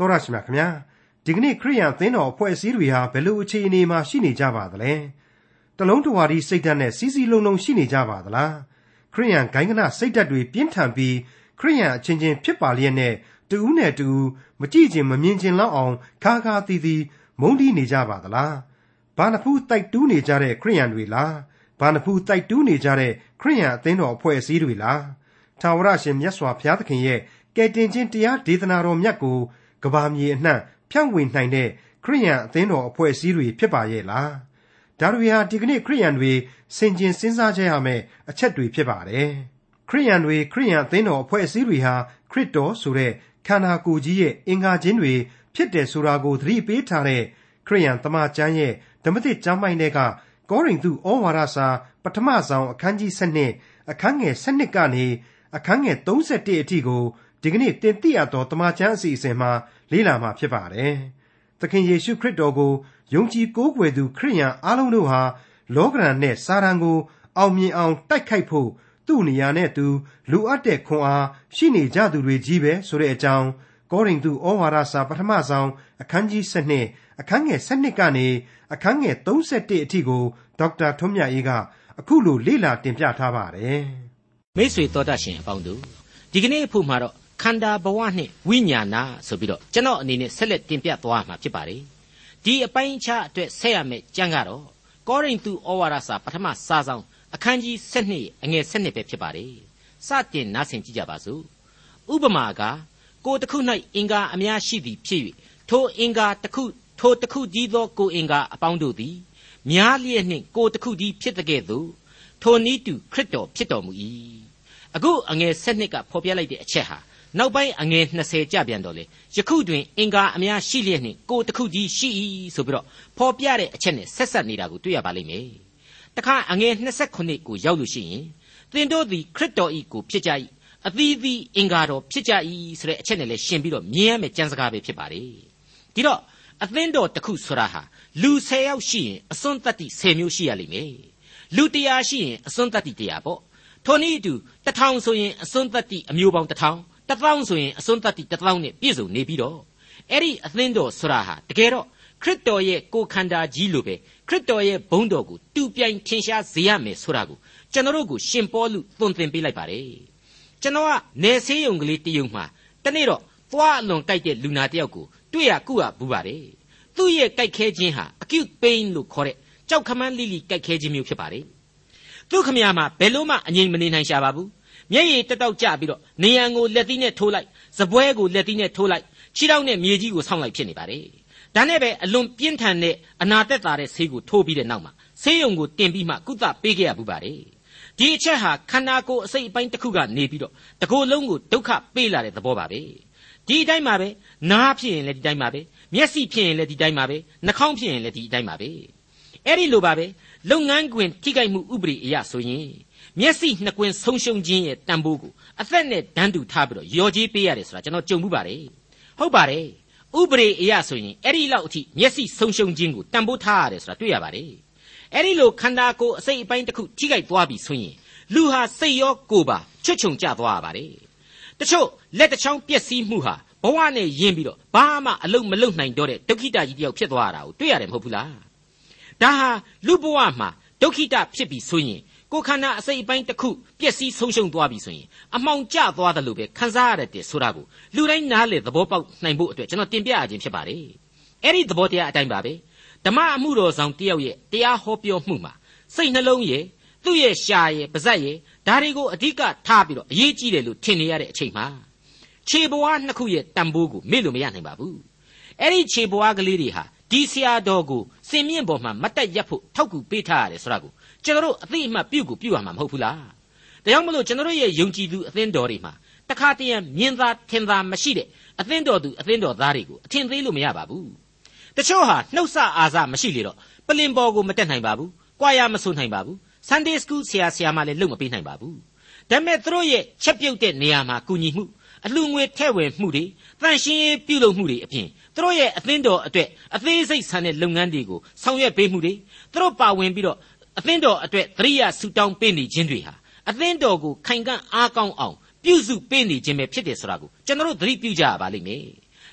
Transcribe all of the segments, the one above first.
တော်ရရှိမြခင်ဗျာဒီကနေ့ခရိယန်သင်းတော်အဖွဲ့အစည်းတွေဟာဘယ်လိုအခြေအနေမှာရှိနေကြပါသလဲတလုံးတဝါဒီစိတ်ဓာတ်နဲ့စီစီလုံးလုံးရှိနေကြပါသလားခရိယန်ဂိုင်းကနစိတ်ဓာတ်တွေပြင်းထန်ပြီးခရိယန်အချင်းချင်းဖြစ်ပါလျက်နဲ့တူးနဲ့တူးမကြည့်ခြင်းမမြင်ခြင်းလောက်အောင်ခါခါတီးတီးမုန်းတီးနေကြပါသလားဘာနဖူးတိုက်တူးနေကြတဲ့ခရိယန်တွေလားဘာနဖူးတိုက်တူးနေကြတဲ့ခရိယန်အသင်းတော်အဖွဲ့အစည်းတွေလားထာဝရရှင်မြတ်စွာဘုရားသခင်ရဲ့ကယ်တင်ခြင်းတရားဒေသနာတော်မြတ်ကို ကဘာမြေအနှံ့ဖြန့်ဝေနိုင်တဲ့ခရိယန်အသင်းတော်အဖွဲ့အစည်းတွေဖြစ်ပါရဲ့လားဒါတွေဟာဒီကနေ့ခရိယန်တွေဆင်ခြင်စဉ်းစားကြရမယ့်အချက်တွေဖြစ်ပါတယ်ခရိယန်တွေခရိယန်အသင်းတော်အဖွဲ့အစည်းတွေဟာခရစ်တော်ဆိုတဲ့ခန္ဓာကိုယ်ကြီးရဲ့အင်္ဂါချင်းတွေဖြစ်တယ်ဆိုတာကိုသတိပေးထားတဲ့ခရိယန်တမန်ကျမ်းရဲ့ဓမ္မသစ်ကျမ်းပိုင်းတွေကကောရိန္သုဩဝါဒစာပထမဆောင်အခန်းကြီး7အခန်းငယ်7ကနေအခန်းငယ်31အထိကိုဒီကနေ့တင်ပြရသောတမန်ကျမ်းအစီအစဉ်မှာ လေ့လာမှာဖြစ်ပါတယ်။သခင်ယေရှုခရစ်တော်ကိုယုံကြည်ကိုးကွယ်သူခရိယန်အားလုံးတို့ဟာလောကရန်နဲ့စာရန်ကို အောင်မြင်အောင်တိုက်ခိုက်ဖို့သူ့နေရာနဲ့သူလူအပ်တဲ့ခွန်အားရှိနေကြသူတွေကြီးပဲဆိုတဲ့အကြောင်းကောရိန္သုဩဝါဒစာပထမဆုံးအခန်းကြီး7အခန်းငယ်7ကနေအခန်းငယ်31အထိကိုဒေါက်တာထွန်းမြတ်အေးကအခုလိုလေ့လာတင်ပြထားပါတယ်။မိတ်ဆွေတော်တတ်ရှင်အပေါင်းတို့ဒီကနေ့အဖို့မှာတော့ ခန္ဓာဘဝနှင့်ဝိညာဏဆိုပြီးတော့ကျွန်တော်အနေနဲ့ဆက်လက်တင်ပြသွားမှာဖြစ်ပါတယ်ဒီအပိုင်းခြားအတွက်ဆက်ရမယ့်ကျမ်းကတော့ကောရိန္သုဩဝါဒစာပထမစာဆောင်အခန်းကြီး7အငယ်7ပဲဖြစ်ပါတယ်စတင်နားဆင်ကြည့်ကြပါစို့ဥပမာကကိုတစ်ခု၌အင်္ဂါအများရှိသည်ဖြစ်၍ထိုအင်္ဂါတစ်ခုထိုတစ်ခုကြီးသောကိုအင်္ဂါအပေါင်းတို့သည်များလျက်နှင့်ကိုတစ်ခုကြီးဖြစ်တဲ့ကဲ့သို့ထိုနည်းတူခရစ်တော်ဖြစ်တော်မူ၏အခုအငယ်7ကဖော်ပြလိုက်တဲ့အချက်ဟာ နောက်ပိုင်းအငယ်20ကြပြန်တော့လေယခုတွင်အင်္ဂါအများရှိလျက်နှင့်ကိုတစ်ခုကြီးရှိ၏ဆိုပြီးတော့ဖော်ပြတဲ့အချက်နဲ့ဆက်ဆက်နေတာကိုတွေ့ရပါလိမ့်မယ်တခါအငယ်29ကိုရောက်လို့ရှိရင်သင်တို့သည်ခရစ်တော်၏ကိုဖြစ်ကြ၏အသီးသီးအင်္ဂါတော်ဖြစ်ကြ၏ဆိုတဲ့အချက်နဲ့လည်းရှင်းပြီးတော့မြင်ရမယ့်ကြံစကားပဲဖြစ်ပါတယ်ဒီတော့အသင်းတော်တစ်ခုဆိုတာဟာလူ10ယောက်ရှိရင်အစွန်းတတ္တိ10မျိုးရှိရလိမ့်မယ်လူ100ရှိရင်အစွန်းတတ္တိ100ပေါ့ထိုနည်းအတူတထောင်ဆိုရင်အစွန်းတတ္တိအမျိုးပေါင်းတထောင် တသောင်းဆိုရင်အစွန်းတတ္တိတသောင်းနဲ့ပြည့်စုံနေပြီးတော့အဲ့ဒီအသင်းတော်ဆိုတာဟာတကယ်တော့ခရစ်တော်ရဲ့ကိုယ်ခန္ဓာကြီးလိုပဲခရစ်တော်ရဲ့ဘုန်းတော်ကိုတူပြိုင်ထင်ရှားစေရမယ်ဆိုတာကိုကျွန်တော်တို့ကိုရှင်ပေါလုသွန်သင်ပေးလိုက်ပါတယ်ကျွန်တော်ကနေဆေးရုံကလေးတရုံမှာတနေ့တော့သွားအလွန်ကြိုက်တဲ့လူနာတယောက်ကိုတွေ့ရကုရဘူးပါတယ်သူ့ရဲ့ကြိုက်ခဲခြင်းဟာ acute pain လို့ခေါ်တဲ့ကြောက်ခမန်းလိလိကြိုက်ခဲခြင်းမျိုးဖြစ်ပါတယ်သူ့ခမရမှာဘယ်လို့မှအငြိမ်မနေနိုင်ရှာပါဘူး မျက်ရည်တက်တောက်ကျပြီးတော့နေရန်ကိုလက်သီးနဲ့ထိုးလိုက်စပွဲကိုလက်သီးနဲ့ထိုးလိုက်ခြေထောက်နဲ့မြေကြီးကိုဆောင်းလိုက်ဖြစ်နေပါတယ်ဒါနဲ့ပဲအလွန်ပြင်းထန်တဲ့အနာသက်သာတဲ့ဆေးကိုထိုးပြီးတဲ့နောက်မှာဆေးရုံကိုတင်ပြီးမှကုသပေးခဲ့ရဘူးပါတယ်ဒီအချက်ဟာခန္ဓာကိုယ်အစိတ်အပိုင်းတစ်ခုကနေပြီးတော့တကိုယ်လုံးကိုဒုက္ခပေးလာတဲ့သဘောပါပဲဒီအတိုင်းပါပဲနားဖြစ်ရင်လည်းဒီတိုင်းပါပဲမျက်စိဖြစ်ရင်လည်းဒီတိုင်းပါပဲနှာခေါင်းဖြစ်ရင်လည်းဒီအတိုင်းပါပဲအဲ့ဒီလိုပါပဲလုပ်ငန်းခွင်ထိခိုက်မှုဥပဒေအရဆိုရင် မျက်စိနှစ်ကွင်းဆုံးရှုံးခြင်းရဲ့တန်ဖိုးကိုအသက်နဲ့ဒန်းတူထားပြီးတော့ရော်ကြီးပေးရတယ်ဆိုတာကျွန်တော်ကြုံမှုပါတယ်ဟုတ်ပါတယ်ဥပဒေအရဆိုရင်အဲ့ဒီလောက်အထိမျက်စိဆုံးရှုံးခြင်းကိုတန်ဖိုးထားရတယ်ဆိုတာတွေ့ရပါတယ်အဲ့ဒီလိုခန္ဓာကိုယ်အစိတ်အပိုင်းတစ်ခုထိခိုက်သွားပြီဆိုရင်လူဟာစိတ်ရောကိုယ်ပါချွတ်ချုံကျသွားရပါတယ်တချို့လက်တစ်ချောင်းပျက်စီးမှုဟာဘဝနဲ့ယဉ်ပြီးတော့ဘာမှအလုံးမလုံးနိုင်တော့တဲ့ဒုက္ခိတကြီးတယောက်ဖြစ်သွားတာကိုတွေ့ရတယ်မဟုတ်ဘူးလားဒါဟာလူဘဝမှာဒုက္ခိတဖြစ်ပြီဆိုရင် ကိုခန္ဓာအစိတ်အပိုင်းတစ်ခုပျက်စီးဆုံးရှုံးသွားပြီဆိုရင်အမှောင်ကျသွားတယ်လို့ပဲခံစားရတဲ့ဆိုတာကိုလူတိုင်းနားလေသဘောပေါက်နိုင်ဖို့အတွက်ကျွန်တော်တင်ပြရခြင်းဖြစ်ပါတယ်အဲ့ဒီသဘောတရားအတိုင်းပါပဲဓမ္မအမှုတော်ဆောင်တယောက်ရဲ့တရားဟောပြောမှုမှာစိတ်နှလုံးရဲ့သူ့ရဲ့ရှာရဲ့ပါဇက်ရဲ့ဒါတွေကိုအဓိကထားပြီးတော့အရေးကြီးတယ်လို့ထင်နေရတဲ့အချိန်မှာခြေဘဝနှစ်ခုရဲ့တန်ဖိုးကိုမေ့လို့မရနိုင်ပါဘူးအဲ့ဒီခြေဘဝကလေးတွေဟာဒီဆရာတော်ကိုစင်မြင့်ပေါ်မှာမတ်တက်ရက်ဖို့ထောက်ကူပေးထားရတယ်ဆိုတာကို ကျွန်တော်တို့အသိအမှတ်ပြုကိုပြုရမှာမဟုတ်ဘူးလားဒါကြောင့်မလို့ကျွန်တော်တို့ရဲ့ယုံကြည်သူအသင်းတော်တွေမှာတခါတည်းမြင်သာထင်သာမရှိတဲ့အသင်းတော်သူအသင်းတော်သားတွေကိုအထင်သေးလို့မရပါဘူးတချို့ဟာနှုတ်ဆအာဇမရှိလေတော့ပလင်ပေါ်ကိုမတက်နိုင်ပါဘူးကြွာရမဆိုနိုင်ပါဘူး Sunday School ဆရာဆရာမလည်းလုပ်မပေးနိုင်ပါဘူးဒါပေမဲ့သူတို့ရဲ့ချက်ပြုတ်တဲ့နေရာမှာကူညီမှုအလှငွေထဲ့ဝင်မှုတွေတန်ရှင်းရေးပြုလုပ်မှုတွေအပြင်သူတို့ရဲ့အသင်းတော်အတွက်အသေးစိတ်ဆန်တဲ့လုပ်ငန်းတွေကိုဆောင်ရွက်ပေးမှုတွေသူတို့ပါဝင်ပြီးတော့ အသင်းတော်အတွက်သတိရဆူတောင်းပေးနေခြင်းတွေဟာအသင်းတော်ကိုခိုင်ခံ့အားကောင်းအောင်ပြုစုပေးနေခြင်းပဲဖြစ်တယ်ဆိုတာကိုကျွန်တော်တို့သတိပြုကြရပါလိမ့်မယ်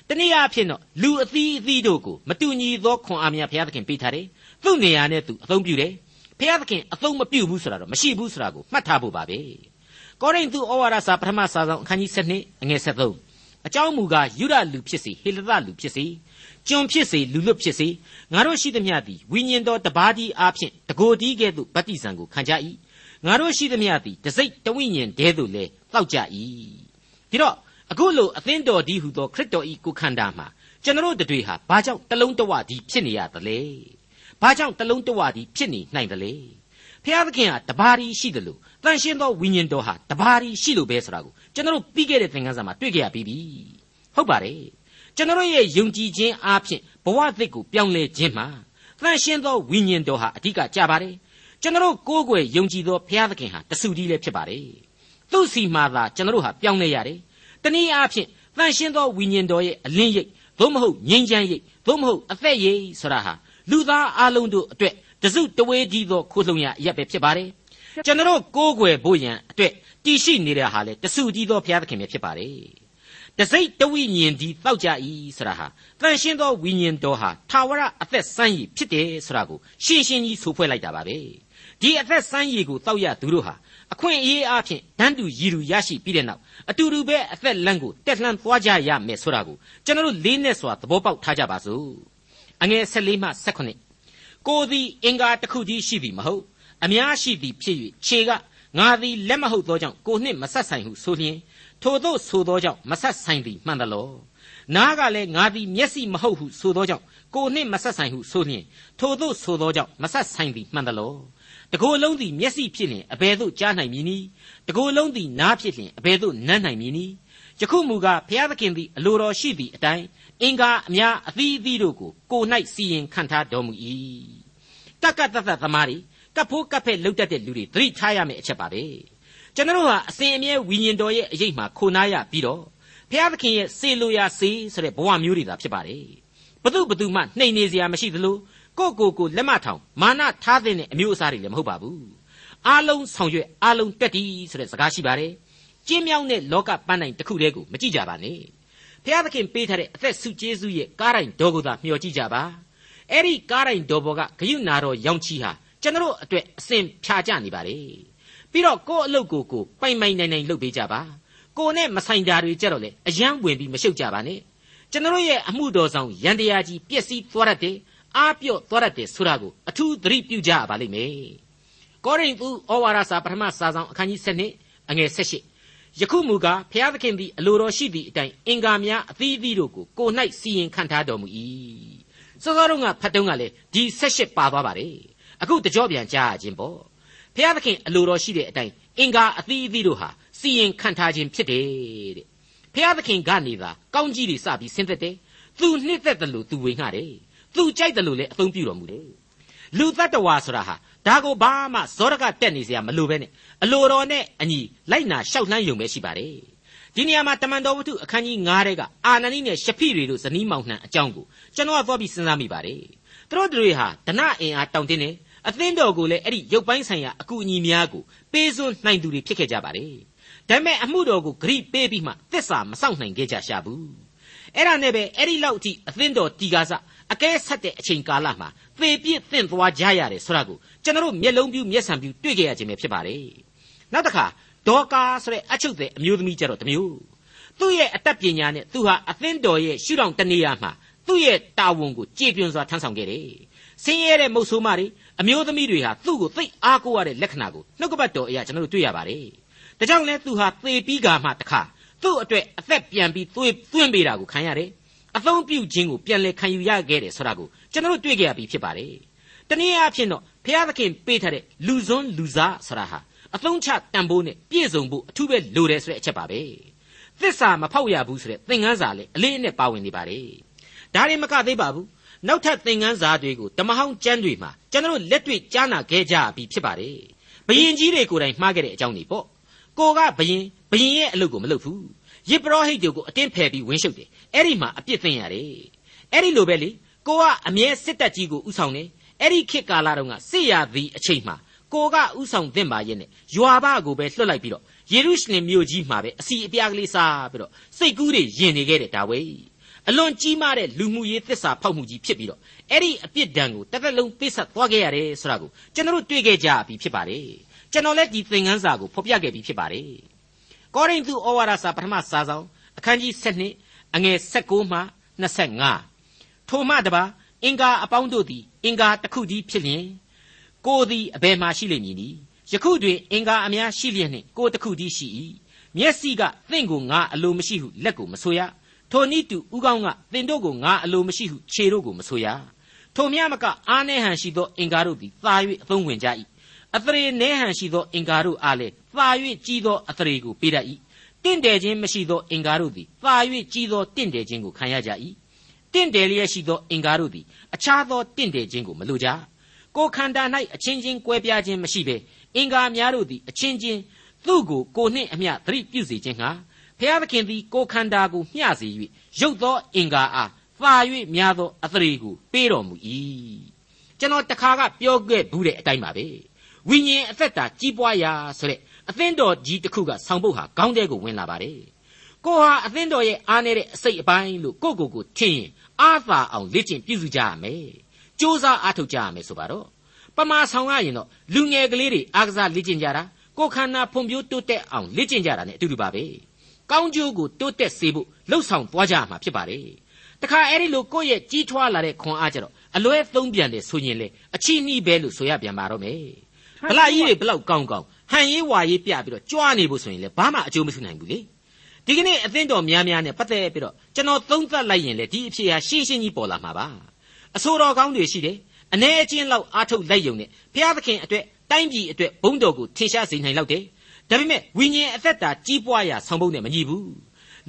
တနည်းအားဖြင့်တော့လူအသီးအသီးတို့ကိုမတူညီသောခွန်အားများဘုရားသခင်ပေးထားတယ်သူ့နေရာနဲ့သူအသုံးပြုတယ်ဘုရားသခင်အသုံးမပြုဘူးဆိုတာတော့မရှိဘူးဆိုတာကိုမှတ်ထားဖို့ပါပဲကောရိန္သုဩဝါဒစာပထမစာဆောင်အခန်းကြီး7အငယ်73 အကြောင်းမူကားယုဒလူဖြစ်စေဟေလသလူဖြစ်စေကျွန်ဖြစ်စေလူလွတ်ဖြစ်စေငါတို့ရှိသမျှသည်ဝိညာဉ်တော်တပါးဒီအားဖြင့်တကိုယ်ဒီကဲ့သို့ဗတ္တိဇံကိုခံကြ၏ငါတို့ရှိသမျှသည်တစိတ်တဝိညာဉ်တည်းသို့လည်းတောက်ကြ၏ဒီတော့အခုလိုအသင်းတော်ဒီဟုသောခရစ်တော်ဤကိုခန္ဓာမှာကျွန်တော်တို့တွေဟာဘာကြောင့်တလုံးတဝဒီဖြစ်နေရသလဲဘာကြောင့်တလုံးတဝဒီဖြစ်နေနိုင်သလဲဖျားသခင်ဟာတပါးဒီရှိတယ်လို့တန်ရှင်းသောဝိညာဉ်တော်ဟာတပါးဒီရှိလို့ပဲဆိုတာကို ကျွန်တော်တို့ပြီးခဲ့တဲ့သင်ခန်းစာမှာတွေ့ကြရပြီးပြီဟုတ်ပါတယ်ကျွန်တော်ရဲ့ယုံကြည်ခြင်းအားဖြင့်ဘဝသစ်ကိုပြောင်းလဲခြင်းမှာတန်ရှင်းသောဝိညာဉ်တော်ဟာအဓိကကြပါတယ်ကျွန်တော်ကိုးကွယ်ယုံကြည်သောဘုရားသခင်ဟာတဆူတည်းလည်းဖြစ်ပါတယ်သူ့စီမှာသာကျွန်တော်ဟာပြောင်းလဲရတယ်တနည်းအားဖြင့်တန်ရှင်းသောဝိညာဉ်တော်ရဲ့အလင်းရိပ်သို့မဟုတ်ငြိမ်းချမ်းရိပ်သို့မဟုတ်အသက်ရိပ်ဆိုတာဟာလူသားအလုံးတို့အတွက်တစုတဝေးကြီးသောခိုးလှုံရအရက်ပဲဖြစ်ပါတယ် ကျွန်တော်ကိုးကွယ်ဖို့ရန်အတွက်တည်ရှိနေတဲ့ဟာလေတဆူကြီးသောဘုရားသခင်ပဲဖြစ်ပါတယ်တစိတ်တဝိညာဉ်ဒီတောက်ကြ၏ဆိုတာဟာတန်ရှင်းသောဝိညာဉ်တော်ဟာထာဝရအသက်ဆန်းရည်ဖြစ်တယ်ဆိုတာကိုရှင်းရှင်းကြီးဆိုဖွဲ့လိုက်တာပါပဲဒီအသက်ဆန်းရည်ကိုတောက်ရသူတို့ဟာအခွင့်အရေးအဖြစ်တန်းတူရည်တူရရှိပြီးတဲ့နောက်အတူတူပဲအသက်လန့်ကိုတက်လှမ်းသွားကြရမယ်ဆိုတာကိုကျွန်တော်တို့လေးနဲ့စွာသဘောပေါက်ထားကြပါစို့အငယ်14မှ18ကိုသည်အင်္ဂါတစ်ခုတည်းရှိသည်မဟုတ် အများရှိသည်ဖြစ်၍ခြေကငါသည်လက်မဟုတ်သောကြောင့်ကိုနှင့်မဆက်ဆိုင်ဟုဆိုလျင်ထို့သောဆိုသောကြောင့်မဆက်ဆိုင်သည်မှန်သလောနားကလည်းငါသည်မျက်စိမဟုတ်ဟုဆိုသောကြောင့်ကိုနှင့်မဆက်ဆိုင်ဟုဆိုလျင်ထို့သောဆိုသောကြောင့်မဆက်ဆိုင်သည်မှန်သလောတကိုယ်လုံးသည်မျက်စိဖြစ်လျင်အဘယ်သို့ကြားနိုင်မည်နည်းတကိုယ်လုံးသည်နားဖြစ်လျင်အဘယ်သို့နမ်းနိုင်မည်နည်းယခုမူကားဘုရားသခင်သည်အလိုတော်ရှိသည့်အတိုင်းအင်္ဂါအများအသီးအသီးတို့ကိုကို၌စီရင်ခံထားတော်မူ၏တက္ကတသသမားတွေ ကပ်ဖို့ကပ်ဖက်လှုပ်တတ်တဲ့လူတွေသတိထားရမယ့်အချက်ပါပဲကျွန်တော်တို့ဟာအစဉ်အမြဲဝိညာဉ်တော်ရဲ့အရေးမှခိုနားရပြီးတော့ဘုရားသခင်ရဲ့စေလိုရာစေဆိုတဲ့ဘဝမျိုးတွေသာဖြစ်ပါတယ်ဘသူဘသူမှနှိမ်နေစရာမရှိသလိုကိုကိုကိုလက်မထောင်မာနထားတဲ့အမျိုးအစားတွေလည်းမဟုတ်ပါဘူးအားလုံးဆောင်ရွက်အားလုံးတက်တီးဆိုတဲ့စကားရှိပါတယ်ကျင်းမြောင်းတဲ့လောကပန်းတိုင်တစ်ခုတည်းကိုမကြည့်ကြပါနဲ့ဖျားသခင်ပေးထားတဲ့အသက်ဆုကျေးဇူးရဲ့ကားတိုင်တော်ကိုသာမျှော်ကြည့်ကြပါအဲ့ဒီကားတိုင်တော်ဘော်ကဂယုနာတော်ရောင်ချီဟာ ကျွန်တော်အတွက်အစဉ်ဖြာကြနေပါလေပြီးတော့ကိုယ့်အလုပ်ကိုကိုပိုင်ပိုင်နိုင်နိုင်လုပ်ပေးကြပါကိုနဲ့မဆိုင်တာတွေကြတော့လေအယံဝင်ပြီးမရှုပ်ကြပါနဲ့ကျွန်တော်ရဲ့အမှုတော်ဆောင်ရန်တရားကြီးပျက်စီးသွားတတ်တယ်အားပြော့သွားတတ်တယ်ဆိုတာကိုအထူးသတိပြုကြပါလိမ့်မယ်။ကောရိန္သုဩဝါဒစာပထမစာဆောင်အခန်းကြီး7အငယ်7ယခုမူကားဖျားသခင်သည်အလိုတော်ရှိသည့်အတိုင်းအင်္ဂါများအသီးသီးတို့ကိုကို၌စီရင်ခံထားတော်မူ၏။စောစောတုန်းကဖတ်တုန်းကလည်းဒီ78ပါသွားပါတယ်။ အခုတကြောပြန်ကြားရခြင်းပေါ့။ဖျားသခင်အလိုတော်ရှိတဲ့အတိုင်းအင်္ဂါအသီးသီးတို့ဟာစီရင်ခံထားခြင်းဖြစ်တယ်တဲ့။ဖျားသခင်ကနေသာကောင်းကြီးတွေစပြီးဆင်းသက်တယ်။သူနှစ်သက်တယ်လို့သူဝေငှတယ်။သူကြိုက်တယ်လို့လည်းအသုံးပြုတော်မူတယ်လူတ attva ဆိုတာဟာဒါကိုဘာမှဇောရကတက်နေစရာမလိုပဲနဲ့အလိုတော်နဲ့အညီလိုက်နာရှောက်လှမ်းယုံပဲရှိပါတယ်ဒီနေရာမှာတမန်တော်ဝတ္ထုအခန်းကြီး9ထဲကအာနနိနဲ့ရှဖိတွေတို့ဇနီးမောင်နှံအကြောင်းကိုကျွန်တော်ကသွားပြီးစဉ်းစားမိပါတယ်သူတို့တွေဟာဒနအင်အားတောင်းတင်းနေ အသင်းတော်ကိုလည်းအဲ့ဒီရုပ်ပိုင်းဆိုင်ရာအကူအညီများကိုပေးစွန်းနိုင်သူတွေဖြစ်ခဲ့ကြပါတယ်ဒါပေမဲ့အမှုတော်ကိုဂရိပေးပြီးမှသစ္စာမစောင့်နိုင်ခဲ့ကြရှာဘူးအဲ့ဒါနဲ့ပဲအဲ့ဒီလောက်အထိအသင်းတော်တီကားစအကဲဆက်တဲ့အချိန်ကာလမှာသေပြစ်သင့်သွားကြရတယ်ဆိုတာကိုကျွန်တော်တို့မျက်လုံးပြူးမျက်စံပြူးတွေ့ကြရခြင်းပဲဖြစ်ပါတယ်နောက်တစ်ခါဒေါကာဆိုတဲ့အချုပ်တဲ့အမျိုးသမီးကြတော့တမျိုးသူ့ရဲ့အတတ်ပညာနဲ့သူဟာအသင်းတော်ရဲ့ရှုထောင့်တနေရာမှာသူ့ရဲ့တာဝန်ကိုကြည်ပြွန်စွာထမ်းဆောင်ခဲ့တယ်ဆင်းရဲတဲ့မုတ်ဆိုးမတွေ အမျိုးသမီးတွေဟာသူ့ကိုသိအားကိုးရတဲ့လက္ခဏာကိုနှုတ်ကပတ်တော်အရာကျွန်တော်တို့တွေ့ရပါတယ်ဒါကြောင့်လဲသူဟာသေပြီးကာမှတခါသူ့အတွက်အသက်ပြန်ပြီးသွေးသွင်းပေးတာကိုခံရတယ်အသုံးပြုခြင်းကိုပြန်လည်ခံယူရခဲ့တယ်ဆိုတာကိုကျွန်တော်တို့တွေ့ကြရပြီဖြစ်ပါတယ်။တနည်းအားဖြင့်တော့ဘုရားသခင်ပေးထားတဲ့လူစွန်းလူစားဆိုတာဟာအသုံးချတန်ဖိုးနဲ့ပြည့်စုံဖို့အထူးပဲလိုတယ်ဆိုတဲ့အချက်ပါပဲ။သစ္စာမဖောက်ရဘူးဆိုတဲ့သင်ခန်းစာလည်းအလေးအနက်ပါဝင်နေပါတယ်။ဒါရင်မကသေးပါဘူး။ နောက်ထပ်သင်ခန်းစာတွေကိုတမဟောင်းကျမ်းတွေမှာကျွန်တော်တို့လက်တွေ့ကြားနာခဲ့ကြပြီဖြစ်ပါတယ်။ဘယင်ကြီးတွေကိုယ်တိုင်မှားခဲ့တဲ့အကြောင်းတွေပေါ့။ကိုကဘယင်ဘယင်ရဲ့အလုပ်ကိုမလုပ်ဘူး။ယစ်ပရောဟိတ်တွေကိုအတင်းဖယ်ပြီးဝင်းရှုပ်တယ်အဲ့ဒီမှာအပြစ်သိမ်းရတယ်အဲ့ဒီလိုပဲလေကိုကအမြဲစစ်တပ်ကြီးကိုဥဆောင်နေအဲ့ဒီခေတ်ကာလတုန်းကစစ်ရသည်အချိန်မှာကိုကဥဆောင်သင့်ပါရဲ့နဲ့ယွာဘကိုပဲလွှတ်လိုက်ပြီးတော့ယေရုရှလင်မြို့ကြီးမှာပဲအစီအပြားကလေးစားပြီးတော့စိတ်ကူးတွေယင်နေခဲ့တဲ့ဒါဝိ အလွန်ကြီးမားတဲ့လူမှုရေးသစ္စာဖောက်မှုကြီးဖြစ်ပြီးတော့အဲ့ဒီအပြစ်ဒဏ်ကိုတစ်သက်လုံးပေးဆက်သွားခဲ့ရတယ်ဆိုတာကိုကျွန်တော်တို့တွေ့ခဲ့ကြပြီဖြစ်ပါတယ်ကျွန်တော်လည်းဒီသင်ခန်းစာကိုဖော်ပြခဲ့ပြီးဖြစ်ပါတယ်ကောရိန္သုဩဝါဒစာပထမစာဆောင်အခန်းကြီး7အငယ်16မှ25ထိုမှတပါအင်္ဂါအပေါင်းတို့သည်အင်္ဂါတစ်ခုတည်းဖြစ်လျင်ကိုယ်သည်အဘယ်မှရှိလိမ့်မည်နည်းယခုတွင်အင်္ဂါအများရှိလျက်နှင့်ကိုယ်တစ်ခုတည်းရှိ၏မျက်စိကသင့်ကိုငါအလိုမရှိဟုလက်ကိုမဆိုရ ထိုနည်းတူဥကောင်းကသင်တို့ကိုငါအလိုမရှိဟုခြေတို့ကိုမဆိုရထိုမြမကအားနှဲဟန်ရှိသောအင်္ဂါတို့သည်သာ၍အသုံးဝင်ကြ၏အသရေနှဲဟန်ရှိသောအင်္ဂါတို့အားလည်းသာ၍ကြီးသောအသရေကိုပေးတတ်၏တင့်တယ်ခြင်းမရှိသောအင်္ဂါတို့သည်သာ၍ကြီးသောတင့်တယ်ခြင်းကိုခံရကြ၏တင့်တယ်လျက်ရှိသောအင်္ဂါတို့သည်အခြားသောတင့်တယ်ခြင်းကိုမလိုကြကိုယ်ခန္ဓာ၌အချင်းချင်းကွဲပြားခြင်းမရှိဘဲအင်္ဂါများတို့သည်အချင်းချင်းသူ့ကိုကိုနှင့်အမျှသတိပြုစေခြင်းဟာ ဖျားသခင်သည်ကိုယ်ခန္ဓာကိုမျှစေ၍ရုပ်သောအင်္ဂါအားသာ၍များသောအသရေကိုပေးတော်မူ၏ကျွန်တော်တခါကပြောခဲ့ဘူးတဲ့အတိုင်းပါပဲဝိညာဉ်အသက်တာကြီးပွားရာဆိုတဲ့အသင်းတော်ကြီးတစ်ခုကဆောင်ပုတ်ဟာခေါင်းထဲကိုဝင်လာပါတယ်ကိုဟာအသင်းတော်ရဲ့အားနေတဲ့အစိတ်အပိုင်းလို့ကိုကိုကိုထင်ရင်အားသာအောင်လေ့ကျင့်ပြုစုကြရမယ်စ조사အားထုတ်ကြရမယ်ဆိုပါတော့ပမာဆောင်ရရင်တော့လူငယ်ကလေးတွေအားကစားလေ့ကျင့်ကြတာကိုခန္ဓာဖွံ့ဖြိုးတိုးတက်အောင်လေ့ကျင့်ကြတာ ਨੇ အတူတူပါပဲ ကောင်းကျိုးကိုတိုးတက်စေဖို့လှုပ်ဆောင်သွားကြရမှာဖြစ်ပါတယ်တခါအဲ့ဒီလိုကိုယ့်ရဲ့ကြီးထွားလာတဲ့ခွန်အားကြတော့အလွဲသုံးပြန်တယ်ဆိုရင်လေအချီနှီးပဲလို့ဆိုရပြန်ပါတော့မယ်ဗလာကြီးတွေဘလောက်ကောင်းကောင်းဟန်ရေးဝါရေးပြပြီးတော့ကြွားနေဖို့ဆိုရင်လေဘာမှအကျိုးမရှိနိုင်ဘူးလေဒီကနေ့အသင်းတော်များများနဲ့ပတ်သက်ပြီးတော့ကျွန်တော်သုံးသပ်လိုက်ရင်လေဒီအဖြစ်ဟာရှင်းရှင်းကြီးပေါ်လာမှာပါအဆိုတော်ကောင်းတွေရှိတယ်အ ਨੇ အချင်းလောက်အားထုတ်လိုက်ယုံနဲ့ဘုရားသခင်အတွက်တိုင်းပြည်အတွက်ဘုန်းတော်ကိုထင်ရှားစေနိုင်လောက်တယ် ဒါပေမဲ့ဝိညာဉ်အသက်တာကြီးပွားရာဆောင်ဖို့နဲ့မညီဘူး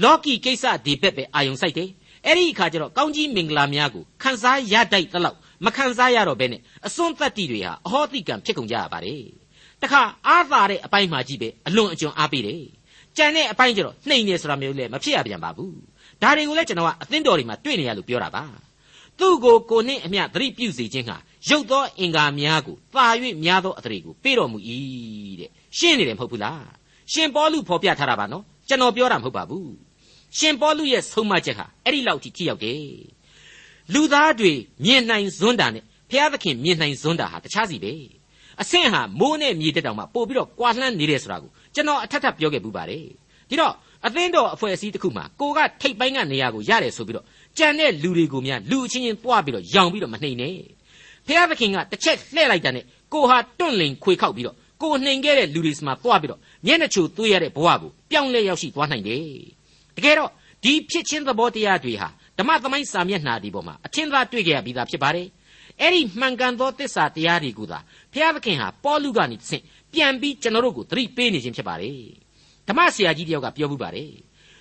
လောကီကိစ္စဒီဘက်ပဲအာယုံစိုက်တယ်အဲ့ဒီအခါကျတော့ကောင်းကြီးမင်္ဂလာများကိုခန်းစားရတတ်သလောက်မခန်းစားရတော့ဘဲနဲ့အစွန်းသက်တိတွေဟာအဟောတိကံဖြစ်ကုန်ကြရပါတယ်တခါအားသာတဲ့အပိုင်းမှာကြီးပဲအလွန်အကျွံအားပေးတယ်ကြံတဲ့အပိုင်းကျတော့နှိမ်နေဆိုတာမျိုးလည်းမဖြစ်ရပြန်ပါဘူးဒါတွေကိုလည်းကျွန်တော်ကအသင်းတော်တွေမှာတွေ့နေရလို့ပြောတာပါ သူ့ကိုကိုနှင့်အမျှသတိပြုစေခြင်းဟာရုပ်သောအင်္ဂါများကိုပါ၍များသောအသရေကိုပေးတော်မူ၏တဲ့ရှင်းနေတယ်မဟုတ်ဘူးလားရှင်ပေါလုဖော်ပြထားတာပါနော်ကျွန်တော်ပြောတာမဟုတ်ပါဘူးရှင်ပေါလုရဲ့ဆုံးမချက်ဟာအဲ့ဒီလောက်ထိထိရောက်တယ်လူသားတွေမြင်နိုင်ဇွန်းတာနဲ့ဘုရားသခင်မြင်နိုင်ဇွန်းတာဟာတခြားစီပဲအဆင့်ဟာမိုးနဲ့မြေတက်တောင်မှပို့ပြီးတော့ကွာလှမ်းနေတယ်ဆိုတာကိုကျွန်တော်အထက်ထပ်ပြောခဲ့ပူပါတယ်ဒီတော့အသင်းတော်အဖွဲ့အစည်းတစ်ခုမှာကိုကထိတ်ပိုင်းကနေရာကိုရတယ်ဆိုပြီးတော့ ကြံတဲ့လူတွေကိုများလူအချင်းချင်းတွားပြီးတော့ရောင်ပြီးတော့မနှိမ်နဲ့ဖျားသခင်ကတစ်ချက်လှည့်လိုက်တာနဲ့ကိုဟာတွန့်လင်ခွေခောက်ပြီးတော့ကိုနှိမ်ခဲ့တဲ့လူတွေစမှာတွားပြီးတော့မျက်နှာချိုသွေးရတဲ့ဘဝကိုပြောင်းလဲရောက်ရှိသွားနိုင်တယ်တကယ်တော့ဒီဖြစ်ချင်းသဘောတရားတွေဟာဓမ္မသမိုင်းစာမျက်နှာဒီပေါ်မှာအထင်သာတွေ့ကြရပြီးသားဖြစ်ပါတယ်အဲ့ဒီမှန်ကန်သောသစ္စာတရားတွေကိုသာဖျားသခင်ဟာပေါလုကနေသင်ပြန်ပြီးကျွန်တော်တို့ကိုသတိပေးနေခြင်းဖြစ်ပါတယ်ဓမ္မဆရာကြီးတယောက်ကပြောမှုပါတယ်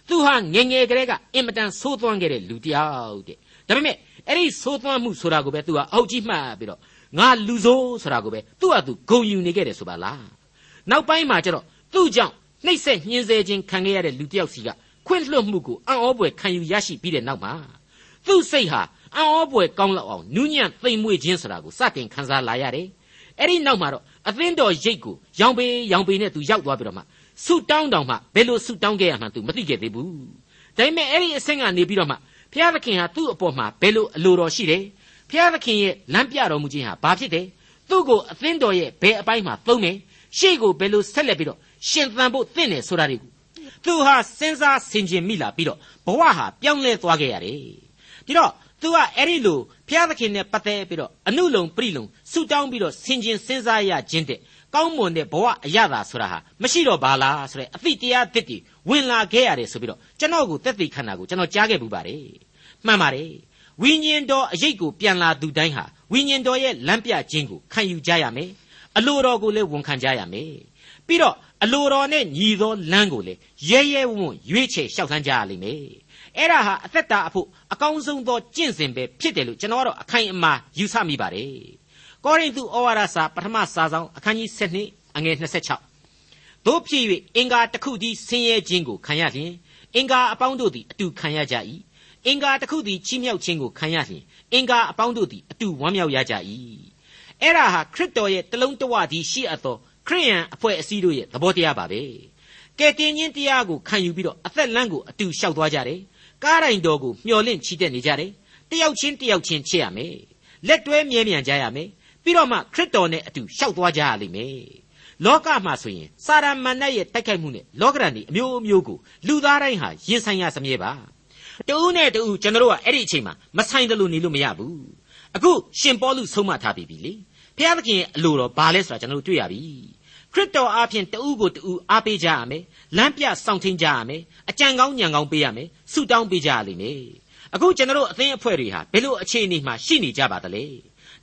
သူဟာငငယ်ကလေးကအင်မတန်ဆိုးသွမ်းခဲ့တဲ့လူတယောက်တဲ့ဒါပေမဲ့အဲ့ဒီဆိုးသွမ်းမှုဆိုတာကိုပဲသူကအုပ်ကြီးမှတ်ပြီးတော့ငါလူဆိုးဆိုတာကိုပဲသူ့ဟာသူဂုံယူနေခဲ့တယ်ဆိုပါလားနောက်ပိုင်းမှာကျတော့သူ့ကြောင့်နှိပ်စက်ညှင်းဆဲခြင်းခံခဲ့ရတဲ့လူတယောက်စီကခွင့်လွှတ်မှုကိုအံ့ဩဖွယ်ခံယူရရှိပြီးတဲ့နောက်မှာသူ့စိတ်ဟာအံ့ဩဖွယ်ကောင်းလောက်အောင်နူးညံ့သိမ်မွေ့ခြင်းဆိုတာကိုစတင်ခံစားလာရတယ်အဲ့ဒီနောက်မှာတော့အသင်းတော်ရိတ်ကိုရောင်ပေရောင်ပေနဲ့သူရောက်သွားပြီးတော့မှ ဆုတောင်းတောင်မှဘယ်လိုဆုတောင်းခဲ့ရမှန်းသူမသိခဲ့သေးဘူးဒါပေမဲ့အဲ့ဒီအဆင့်ကနေပြီးတော့မှဘုရားသခင်ဟာသူ့အပေါ်မှာဘယ်လိုအလိုတော်ရှိတယ်ဘုရားသခင်ရဲ့လမ်းပြတော်မူခြင်းဟာဘာဖြစ်တယ်သူ့ကိုအသင်းတော်ရဲ့ဘယ်အပိုင်းမှာသုံးမယ်ရှေ့ကိုဘယ်လိုဆက်လက်ပြီးတော့ရှင်သန်ဖို့သင့်တယ်ဆိုတာတွေကိုသူဟာစဉ်းစားဆင်ခြင်မိလာပြီးတော့ဘဝဟာပြောင်းလဲသွားခဲ့ရတယ်ဒီတော့သူကအဲ့ဒီလိုဘုရားသခင်နဲ့ပတ်သက်ပြီးတော့အနုလုံပြိလုံဆုတောင်းပြီးတော့ဆင်ခြင်စဉ်းစားရခြင်းတဲ့ ကောင်းမွန်တဲ့ဘဝအရသာဆိုတာဟာမရှိတော့ပါလားဆိုတဲ့အသည့်တရားသစ်တွေဝင်လာခဲ့ရတယ်ဆိုပြီးတော့ကျွန်တော်ကိုတက်သိခန္ဓာကိုကျွန်တော်ကြားခဲ့ပူပါတယ်မှန်ပါတယ်ဝိညာဉ်တော်အရေးကိုပြန်လာသူတိုင်းဟာဝိညာဉ်တော်ရဲ့လမ်းပြခြင်းကိုခံယူကြရမယ်အလိုတော်ကိုလည်းဝန်ခံကြရမယ်ပြီးတော့အလိုတော်နဲ့ညီသောလမ်းကိုလည်းရဲရဲဝံ့ရွေးချယ်လျှောက်ဆန်းကြရလိမ့်မယ်အဲ့ဒါဟာအသက်တာအဖို့အကောင်းဆုံးသောကျင့်စဉ်ပဲဖြစ်တယ်လို့ကျွန်တော်ကတော့အခိုင်အမာယူဆမိပါတယ် ကောရိန္သုဩဝါဒစာပထမစာဆောင်အခန်းကြီး7အငယ်26တို့ဖြစ်၍အင်္ဂါတစ်ခုတည်းဆင်းရဲခြင်းကိုခံရလျင်အင်္ဂါအပေါင်းတို့သည်အတူခံရကြ၏အင်္ဂါတစ်ခုသည်ချီးမြှောက်ခြင်းကိုခံရလျင်အင်္ဂါအပေါင်းတို့သည်အတူဝမ်းမြောက်ရကြ၏အဲ့ဒါဟာခရစ်တော်ရဲ့တလုံးတဝသည်ရှိအပ်သောခရိယန်အဖွဲ့အစည်းတို့ရဲ့သဘောတရားပါပဲကယ်တင်ခြင်းတရားကိုခံယူပြီးတော့အသက်လမ်းကိုအတူလျှောက်သွားကြတယ်ခကားတိုင်းတော်ကိုမျှော်လင့်ချီတက်နေကြတယ်တယောက်ချင်းတယောက်ချင်းချစ်ရမယ်လက်တွဲမြဲမြံကြရမယ် ပြီးတော့မှခရစ်တော်နဲ့အတူရှောက်သွားကြရလိမ့်မယ်လောကမှာဆိုရင်စာရမဏေရဲ့တိုက်ခိုက်မှုနဲ့လောကရန်ဒီအမျိုးအမျိုးကိုလူသားတိုင်းဟာရင်ဆိုင်ရစမြဲပါတူးနဲ့တူးကျွန်တော်တို့ကအဲ့ဒီအချိန်မှာမဆိုင်တယ်လို့နေလို့မရဘူးအခုရှင်ပေါလုဆုံးမထားပြီလေဘုရားသခင်ရဲ့အလိုတော်ဘာလဲဆိုတာကျွန်တော်တို့တွေ့ရပြီခရစ်တော်အားဖြင့်တူးကိုတူးအားပေးကြရမယ်လမ်းပြဆောင်ထင်းကြရမယ်အကြံကောင်းညံကောင်းပေးရမယ်ဆုတောင်းပေးကြရလိမ့်မယ်အခုကျွန်တော်တို့အသင်းအဖွဲ့တွေဟာဘယ်လိုအခြေအနေမှာရှိနေကြပါသလဲ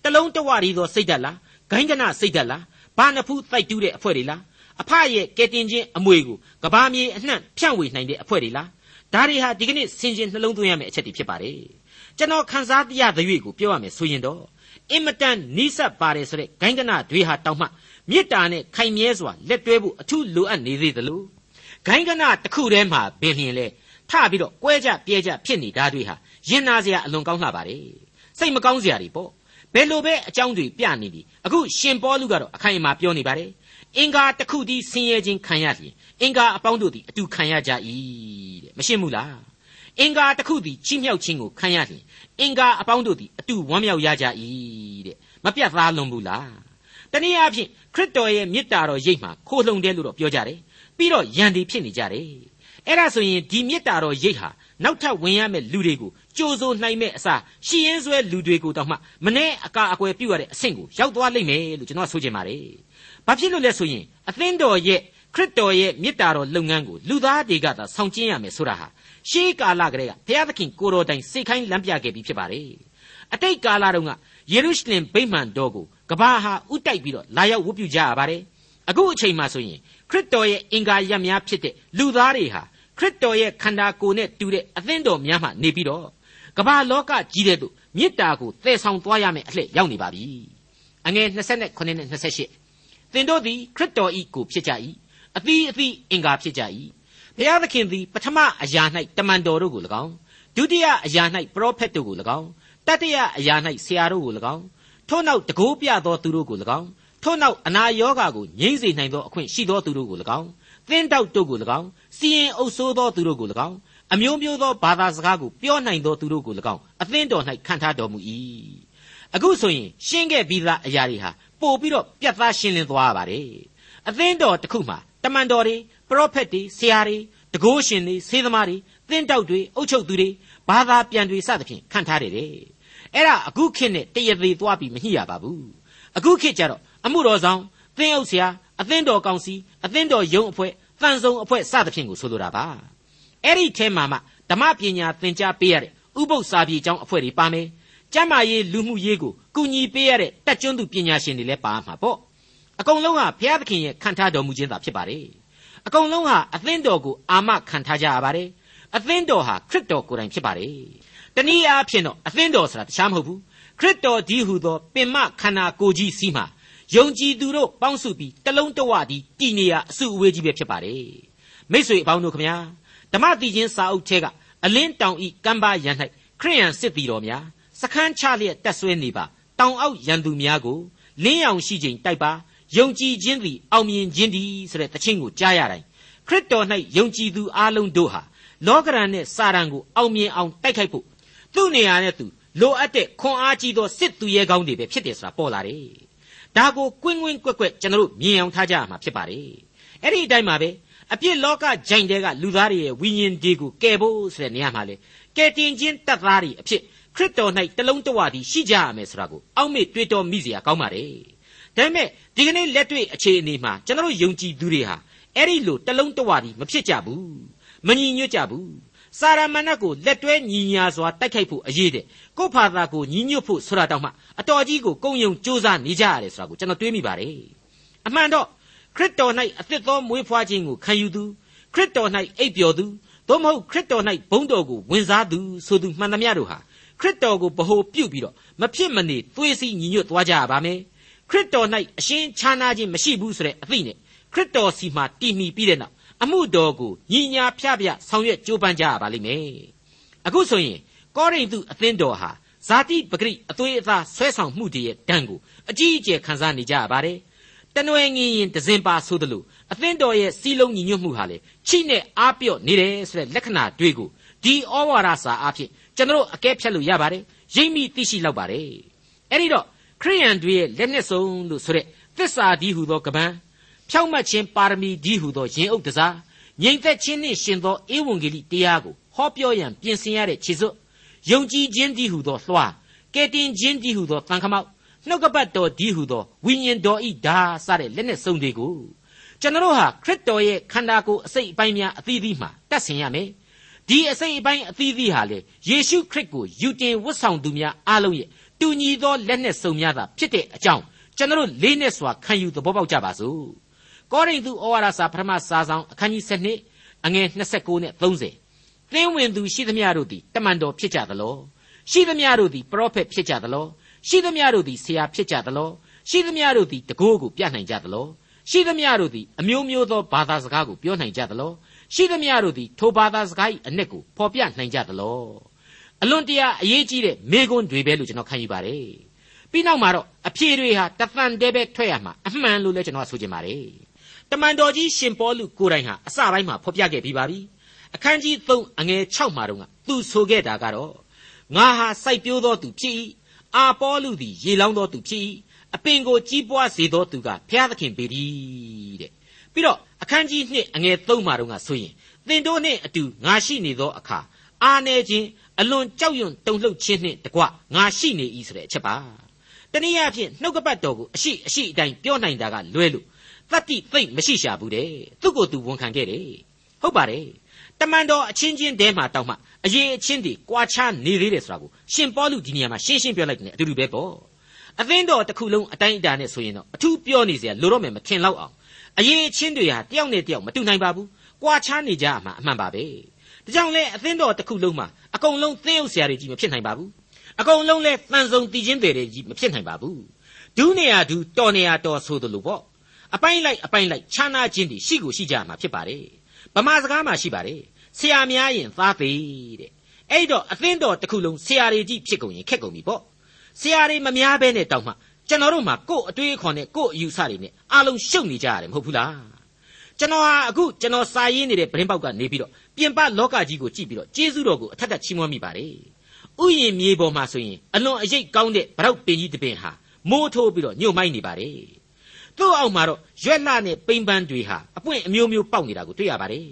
တလုံးတဝရီသောစိတ်ဓာတ်လားဂိုင်းကနစိတ်ဓာတ်လားဘာနဖူးတိုက်တူးတဲ့အဖွဲ့တွေလားအဖရဲ့ကဲတင်ချင်းအမွေကိုကဘာမြေအနှံ့ဖြန့်ဝေနိုင်တဲ့အဖွဲ့တွေလားဒါတွေဟာဒီကနေ့ဆင်ခြင်နှလုံးသွင်းရမယ့်အချက်တွေဖြစ်ပါတယ်ကျွန်တော်ခန်းစားရတဲ့ရွေကိုပြောရမယ်ဆိုရင်တော့အင်မတန်နီးစပ်ပါတယ်ဆိုတဲ့ဂိုင်းကနတွေဟာတောင်းမှမေတ္တာနဲ့ခိုင်မြဲစွာလက်တွဲဖို့အထူးလိုအပ်နေသေးသလိုဂိုင်းကနတစ်ခုတည်းမှာဘယ်လျင်လဲထပြီးတော့ကွဲကြပြဲကြဖြစ်နေတာတွေဟာရင်နာစရာအလွန်ကောင်းလှပါတယ်စိတ်မကောင်းစရာတွေပေါ့ ဘယ်လိုပဲအကြောင်းတွေပြနေပြီအခုရှင်ပေါလုကတော့အခိုင်အမာပြောနေပါတယ်အင်္ဂါတစ်ခုတည်းဆင်းရဲခြင်းခံရလျင်အင်္ဂါအပေါင်းတို့သည်အတူခံရကြ၏တဲ့မရှင်းဘူးလားအင်္ဂါတစ်ခုသည်ချီးမြှောက်ခြင်းကိုခံရလျင်အင်္ဂါအပေါင်းတို့သည်အတူဝမ်းမြောက်ရကြ၏တဲ့မပြတ်သားလွန်ဘူးလားတနည်းအားဖြင့်ခရစ်တော်ရဲ့မေတ္တာတော်ရိပ်မှာခိုးလှုံတယ်လို့တော့ပြောကြတယ်ပြီးတော့ယံဒီဖြစ်နေကြတယ်အဲ့ဒါဆိုရင်ဒီမေတ္တာတော်ရိပ်ဟာနောက်ထပ်ဝင်ရမယ့်လူတွေကို ကြိုးစိုးနိုင်မဲ့အစားရှီရင်ဆွဲလူတွေကိုတောင်မှမနဲ့အကာအကွယ်ပြုရတဲ့အဆင့်ကိုရောက်သွားလိမ့်မယ်လို့ကျွန်တော်ဆိုချင်ပါတယ်။ဘာဖြစ်လို့လဲဆိုရင်အသင်းတော်ရဲ့ခရစ်တော်ရဲ့မေတ္တာတော်လုပ်ငန်းကိုလူသားတွေကသာဆောင်ကျဉ်ရမယ်ဆိုတာဟာရှေးကာလကတည်းကဘုရားသခင်ကိုတော်တိုင်စိတ်ခိုင်းလမ်းပြခဲ့ပြီးဖြစ်ပါတယ်။အတိတ်ကာလတုန်းကယေရုရှလင်ဗိမာန်တော်ကိုကဘာဟာဥတိုက်ပြီးတော့လာရောက်ဝတ်ပြုကြရပါတယ်။အခုအချိန်မှဆိုရင်ခရစ်တော်ရဲ့အင်္ဂါရပ်များဖြစ်တဲ့လူသားတွေဟာခရစ်တော်ရဲ့ခန္ဓာကိုယ်နဲ့တူတဲ့အသင်းတော်များမှနေပြီးတော့ ကမ္ဘာလောကကြီးတဲ့သို့မေတ္တာကိုသယ်ဆောင်သွားရမယ်အလှည့်ရောက်နေပါပြီအငယ်29နဲ့28သင်တို့သည်ခရစ်တော်ဤကိုဖြစ်ကြ၏အသီးအသီးအင်္ဂါဖြစ်ကြ၏ဘုရားသခင်သည်ပထမအရာ၌တမန်တော်တို့ကို၎င်းဒုတိယအရာ၌ပရောဖက်တို့ကို၎င်းတတိယအရာ၌ဆရာတို့ကို၎င်းထို့နောက်တကိုးပြသောသူတို့ကို၎င်းထို့နောက်အနာရောဂါကိုငြိမ့်စေနိုင်သောအခွင့်ရှိသောသူတို့ကို၎င်းသင်းတောက်တို့ကို၎င်းစီရင်အုပ်ဆိုးသောသူတို့ကို၎င်း အမျိုးမျိုးသောဘာသာစကားကိုပြောနိုင်သောသူတို့ကို၎င်းအသင်းတော်၌ခံထားတော်မူ၏အခုဆိုရင်ရှင်းခဲ့ပြီးသားအရာတွေဟာပို့ပြီးတော့ပြတ်သားရှင်းလင်းသွားပါတယ်အသင်းတော်တစ်ခုမှာတမန်တော်တွေပရောဖက်တွေဆရာတွေတကိုးရှင်တွေဆေးသမားတွေသင်းတောက်တွေအုပ်ချုပ်သူတွေဘာသာပြန်တွေစသဖြင့်ခံထားတယ်တဲ့အဲ့ဒါအခုခေတ်နဲ့တရသေးသွားပြီးမညှိရပါဘူးအခုခေတ်ကျတော့အမှုတော်ဆောင်သင်းအုပ်ဆရာအသင်းတော်ကောင်စီအသင်းတော်ယုံအဖွဲ့တန်ဆုံအဖွဲ့စသဖြင့်ကိုဆိုလိုတာပါ အဲ့ဒီထဲမှာမှဓမ္မပညာသင်ကြားပေးရတဲ့ဥပု္ပ္ပစာပြေကျောင်းအဖွဲ့တွေပါမယ်ကျမ်းမာရေးလူမှုရေးကိုကူညီပေးရတဲ့တက်ကျွန်းသူပညာရှင်တွေလည်းပါမှာပေါ့အကုန်လုံးဟာဘုရားသခင်ရဲ့ခံထားတော်မူခြင်းသာဖြစ်ပါတယ်အကုန်လုံးဟာအသင်းတော်ကိုအာမခံထားကြရပါတယ်အသင်းတော်ဟာခရစ်တော်ကိုယ်တိုင်ဖြစ်ပါတယ်တနည်းအားဖြင့်တော့အသင်းတော်ဆိုတာတခြားမဟုတ်ဘူးခရစ်တော်ဒီဟုသောပင်မခန္ဓာကိုယ်ကြီးစီးမှာယုံကြည်သူတို့ပေါင်းစုပြီးတလုံးတဝတည်းတည်နေရအစုအဝေးကြီးပဲဖြစ်ပါတယ်မိษွေအပေါင်းတို့ခမညာ ဓမ္မတိချင်းစာအုပ်ထဲကအလင်းတောင်ဤကမ်းပါရန်၌ခရိယန်စစ်သည်တော်များစခန်းချလျက်တက်ဆွဲနေပါတောင်အောက်ရန်သူများကိုလင်းရောင်ရှိချိန်တိုက်ပါယုံကြည်ခြင်းသည်အောင်မြင်ခြင်းသည်ဆိုတဲ့တခြင်းကိုကြားရတိုင်းခရစ်တော်၌ယုံကြည်သူအလုံးတို့ဟာလောကရန်နဲ့စာရန်ကိုအောင်မြင်အောင်တိုက်ခိုက်ဖို့သူ့နေရာနဲ့သူလိုအပ်တဲ့ခွန်အားကြီးသောစစ်သူရဲကောင်းတွေပဲဖြစ်တယ်ဆိုတာပေါ်လာတယ်။ဒါကိုကွင်းကွင်းကွက်ကွက်ကျွန်တော်တို့မြင်အောင်ထားကြရမှာဖြစ်ပါတယ်။အဲ့ဒီအတိုင်းပါပဲ အပြစ်လောကဂျိုင်တဲကလူသားတွေရဲ့ဝိညာဉ်တွေကိုကယ်ဖို့ဆိုတဲ့နေရာမှာလေကယ်တင်ခြင်းတတ်သားတွေအဖြစ်ခရစ်တော်၌တလုံးတဝတည်းရှိကြရမယ်ဆိုတာကိုအောက်မေ့တွေးတောမိเสียကောင်းပါတယ်ဒါပေမဲ့ဒီကနေ့လက်တွေ့အခြေအနေမှာကျွန်တော်ယုံကြည်သူတွေဟာအဲ့ဒီလိုတလုံးတဝတည်းမဖြစ်ကြဘူးမညီညွတ်ကြဘူးစာရမဏတ်ကိုလက်တွဲညီညာစွာတိုက်ခိုက်ဖို့အရေးတဲ့ကိုယ့်ဖာသာကိုညီညွတ်ဖို့ဆိုတာတောင်မှအတော်ကြီးကိုကုံယုံစူးစမ်းနေကြရတယ်ဆိုတာကိုကျွန်တော်တွေးမိပါတယ်အမှန်တော့ ခရစ်တော်၌အသစ်သောမွေးဖွားခြင်းကိုခံယူသူခရစ်တော်၌အိပ်ပျော်သူသို့မဟုတ်ခရစ်တော်၌ဘုန်းတော်ကိုဝင်စားသူဆိုသူမှန်သမျှတို့ဟာခရစ်တော်ကိုဗဟိုပြုပြီးတော့မဖြစ်မနေသွေးစည်းညီညွတ်သွားကြရပါမယ်ခရစ်တော်၌အရှင်းခြားနာခြင်းမရှိဘူးဆိုတဲ့အသိနဲ့ခရစ်တော်စီမှာတည်မီပြီးတဲ့နောက်အမှုတော်ကိုညီညာဖျဖျဆောင်ရွက်ကြိုးပမ်းကြရပါလိမ့်မယ်အခုဆိုရင်ကောရိန္သုအသင်းတော်ဟာဇာတိပဂရိအသွေးအသားဆွဲဆောင်မှုတည်းရဲ့ဒဏ်ကိုအကြီးအကျယ်ခံစားနေကြရပါတယ် တနွယ်ငင်းရင်ဒဇင်ပါဆိုသလိုအသင်းတော်ရဲ့စီလုံးညီညွတ်မှုဟာလေချိနဲ့အားပြော့နေတယ်ဆိုတဲ့လက္ခဏာတွေကိုဒဒီဩဝါဒစာအဖြစ်ကျွန်တော်အကဲဖြတ်လို့ရပါတယ်ရိပ်မိသိရှိလောက်ပါတယ်အဲ့ဒီတော့ခရိယန်တွေရဲ့လက်နှစ်စုံလို့ဆိုတဲ့သစ္စာဒီဟုသောကပန်းဖြောင့်မတ်ခြင်းပါရမီဒီဟုသောရင်အုပ်တစားငြိမ်သက်ခြင်းနှင့်ရှင်သောဧဝံဂေလိတရားကိုဟောပြောရန်ပြင်ဆင်ရတဲ့ခြေစွပ်ယုံကြည်ခြင်းဒီဟုသောလွှာကဲတင်ခြင်းဒီဟုသောတန်ခမောက် နှုတ်ကပတ်တော်ဒီဟုသောဝိညာဉ်တော်ဤဓာစတဲ့လက်နဲ့စုံတွေကိုကျွန်တော်ဟာခရစ်တော်ရဲ့ခန္ဓာကိုယ်အစိတ်အပိုင်းများအသီးသီးမှာတတ်ဆင်ရမယ်ဒီအစိတ်အပိုင်းအသီးသီးဟာလေယေရှုခရစ်ကိုယူတင်ဝတ်ဆောင်သူများအားလုံးရဲ့တူညီသောလက်နဲ့စုံများတာဖြစ်တဲ့အကြောင်းကျွန်တော်လေးနဲ့စွာခံယူသဘောပေါက်ကြပါစို့ကောရိန္သုဩဝါဒစာပထမစာဆောင်အခန်းကြီး7အငယ်29နဲ့30သင်းဝင်သူရှိသမျှတို့သည်တမန်တော်ဖြစ်ကြသလောရှိသမျှတို့သည်ပရောဖက်ဖြစ်ကြသလော ရှိသမျှတို့သည်ဆရာဖြစ်ကြသလောရှိသမျှတို့သည်တကိုးကိုပြနိုင်ကြသလောရှိသမျှတို့သည်အမျိုးမျိုးသောဘာသာစကားကိုပြောနိုင်ကြသလောရှိသမျှတို့သည်ထိုဘာသာစကား၏အ내ကိုဖော်ပြနိုင်ကြသလောအလွန်တရာအရေးကြီးတဲ့မေကွန်းတွေပဲလို့ကျွန်တော်ခံယူပါတယ်ပြီးနောက်မှာတော့အဖြေတွေဟာတသန်တဲပဲထွက်ရမှာအမှန်လို့လည်းကျွန်တော်ဆိုချင်ပါတယ်တမန်တော်ကြီးရှင်ပေါလုကိုယ်တိုင်ဟာအစပိုင်းမှာဖော်ပြခဲ့ပြီးပါပြီအခန်းကြီး3အငယ်6မှာတော့သူဆိုခဲ့တာကတော့ငါဟာစိုက်ပျိုးသောသူဖြစ်၏ အာပေါလုသည်ရေလောင်းသောသူဖြစ်၏အပင်ကိုကြီးပွားစေသောသူကဘုရားသခင်ပေတည်းတဲ့ပြီးတော့အခန်းကြီး2အငယ်3မှာတော့ဆိုရင်သင်တို့နှင့်အတူငါရှိနေသောအခါအာနေခြင်းအလွန်ကြောက်ရွံ့တုန်လှုပ်ခြင်းနှင့်တကွငါရှိနေ၏ဆိုတဲ့အချက်ပါတနည်းအားဖြင့်နှုတ်ကပတ်တော်ကိုအရှိအရှိအတိုင်းပြောနိုင်တာကလွဲလို့တတ္တိသိမ့်မရှိရှာဘူးတဲ့သူ့ကိုယ်သူဝန်ခံခဲ့တယ်ဟုတ်ပါတယ်တမန်တော်အချင်းချင်းတဲမှာတောက်မှ အရေးအချင်းတွေကွာခြားနေသေးတယ်ဆိုတာကိုရှင်ပေါလုဒီနေရာမှာရှင်းရှင်းပြောလိုက်တယ်အတူတူပဲပေါ့အသင်းတော်တစ်ခုလုံးအတိုင်းအတာနဲ့ဆိုရင်တော့အထူးပြောနေစရာလိုတော့မယ်မထင်တော့အောင်အရေးအချင်းတွေဟာတယောက်နဲ့တယောက်မတူနိုင်ပါဘူးကွာခြားနေကြမှာအမှန်ပါပဲဒါကြောင့်လဲအသင်းတော်တစ်ခုလုံးမှာအကုန်လုံးသင်းဥစရာတွေကြီးမဖြစ်နိုင်ပါဘူးအကုန်လုံးလဲတန်ဆုံတည်ခြင်းတွေကြီးမဖြစ်နိုင်ပါဘူးဒူးနေရဒူးတော်နေရတော်ဆိုသလိုပေါ့အပိုင်းလိုက်အပိုင်းလိုက်ခြားနာခြင်းတွေရှိကိုရှိကြမှာဖြစ်ပါတယ်ဗမာစကားမှာရှိပါတယ် ဆရာများရင်သားသေးတဲ့အဲ့တော့အသင်းတော်တစ်ခုလုံးဆရာတွေကြီးဖြစ်ကုန်ရင်ခက်ကုန်ပြီပေါ့ဆရာတွေမများဘဲနဲ့တောက်မှကျွန်တော်တို့မှာကို့အတွေးခေါ်နဲ့ကို့အယူဆတွေနဲ့အလုံးရှုပ်နေကြရတယ်မဟုတ်ဘူးလားကျွန်တော်ဟာအခုကျွန်တော်စာရေးနေတဲ့ဗရင်ပေါက်ကနေပြီးတော့ပြင်ပလောကကြီးကိုကြည့်ပြီးတော့ကျေးဇူးတော်ကိုအထက်ထက်ချီးမွမ်းမိပါတယ်ဥယျင်မြေပေါ်မှာဆိုရင်အလွန်အရေးကောင်းတဲ့ဗရောက်ပင်ကြီးတစ်ပင်ဟာမိုးထိုးပြီးတော့ညှို့မိုင်းနေပါတယ်သူ့အောက်မှာတော့ရွက်လှနဲ့ပိန်ပန်းတွေဟာအပွင့်အမျိုးမျိုးပေါက်နေတာကိုတွေ့ရပါတယ်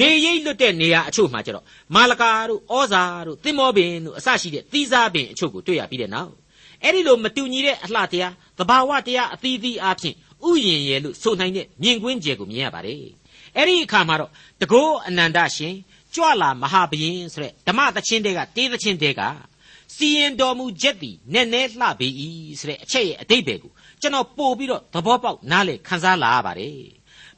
နေရိပ်လွတ်တဲ့နေရာအချို့မှာကျတော့မာလကာတို့ဩဇာတို့သင်္ဘောပင်တို့အစရှိတဲ့သီးစားပင်အချို့ကိုတွေ့ရပြီးတဲ့နောက်အဲ့ဒီလိုမတူညီတဲ့အလှတရားသဘာဝတရားအသီးသီးအားဖြင့်ဥယျင်ရဲ့လို့ဆိုနိုင်တဲ့မြင်ကွင်းကျယ်ကိုမြင်ရပါတယ်အဲ့ဒီအခါမှာတော့တကောအနန္တရှင်ကြွလာမဟာဘယင်ဆိုတဲ့ဓမ္မသချင်းတဲကတေးသချင်းတဲကစီရင်တော်မူချက်သည်နည်းနည်းလှပေ၏ဆိုတဲ့အချက်ရဲ့အတိတ်ပဲကိုကျွန်တော်ပို့ပြီးတော့သဘောပေါက်နားလေခန်းစားလာရပါတယ်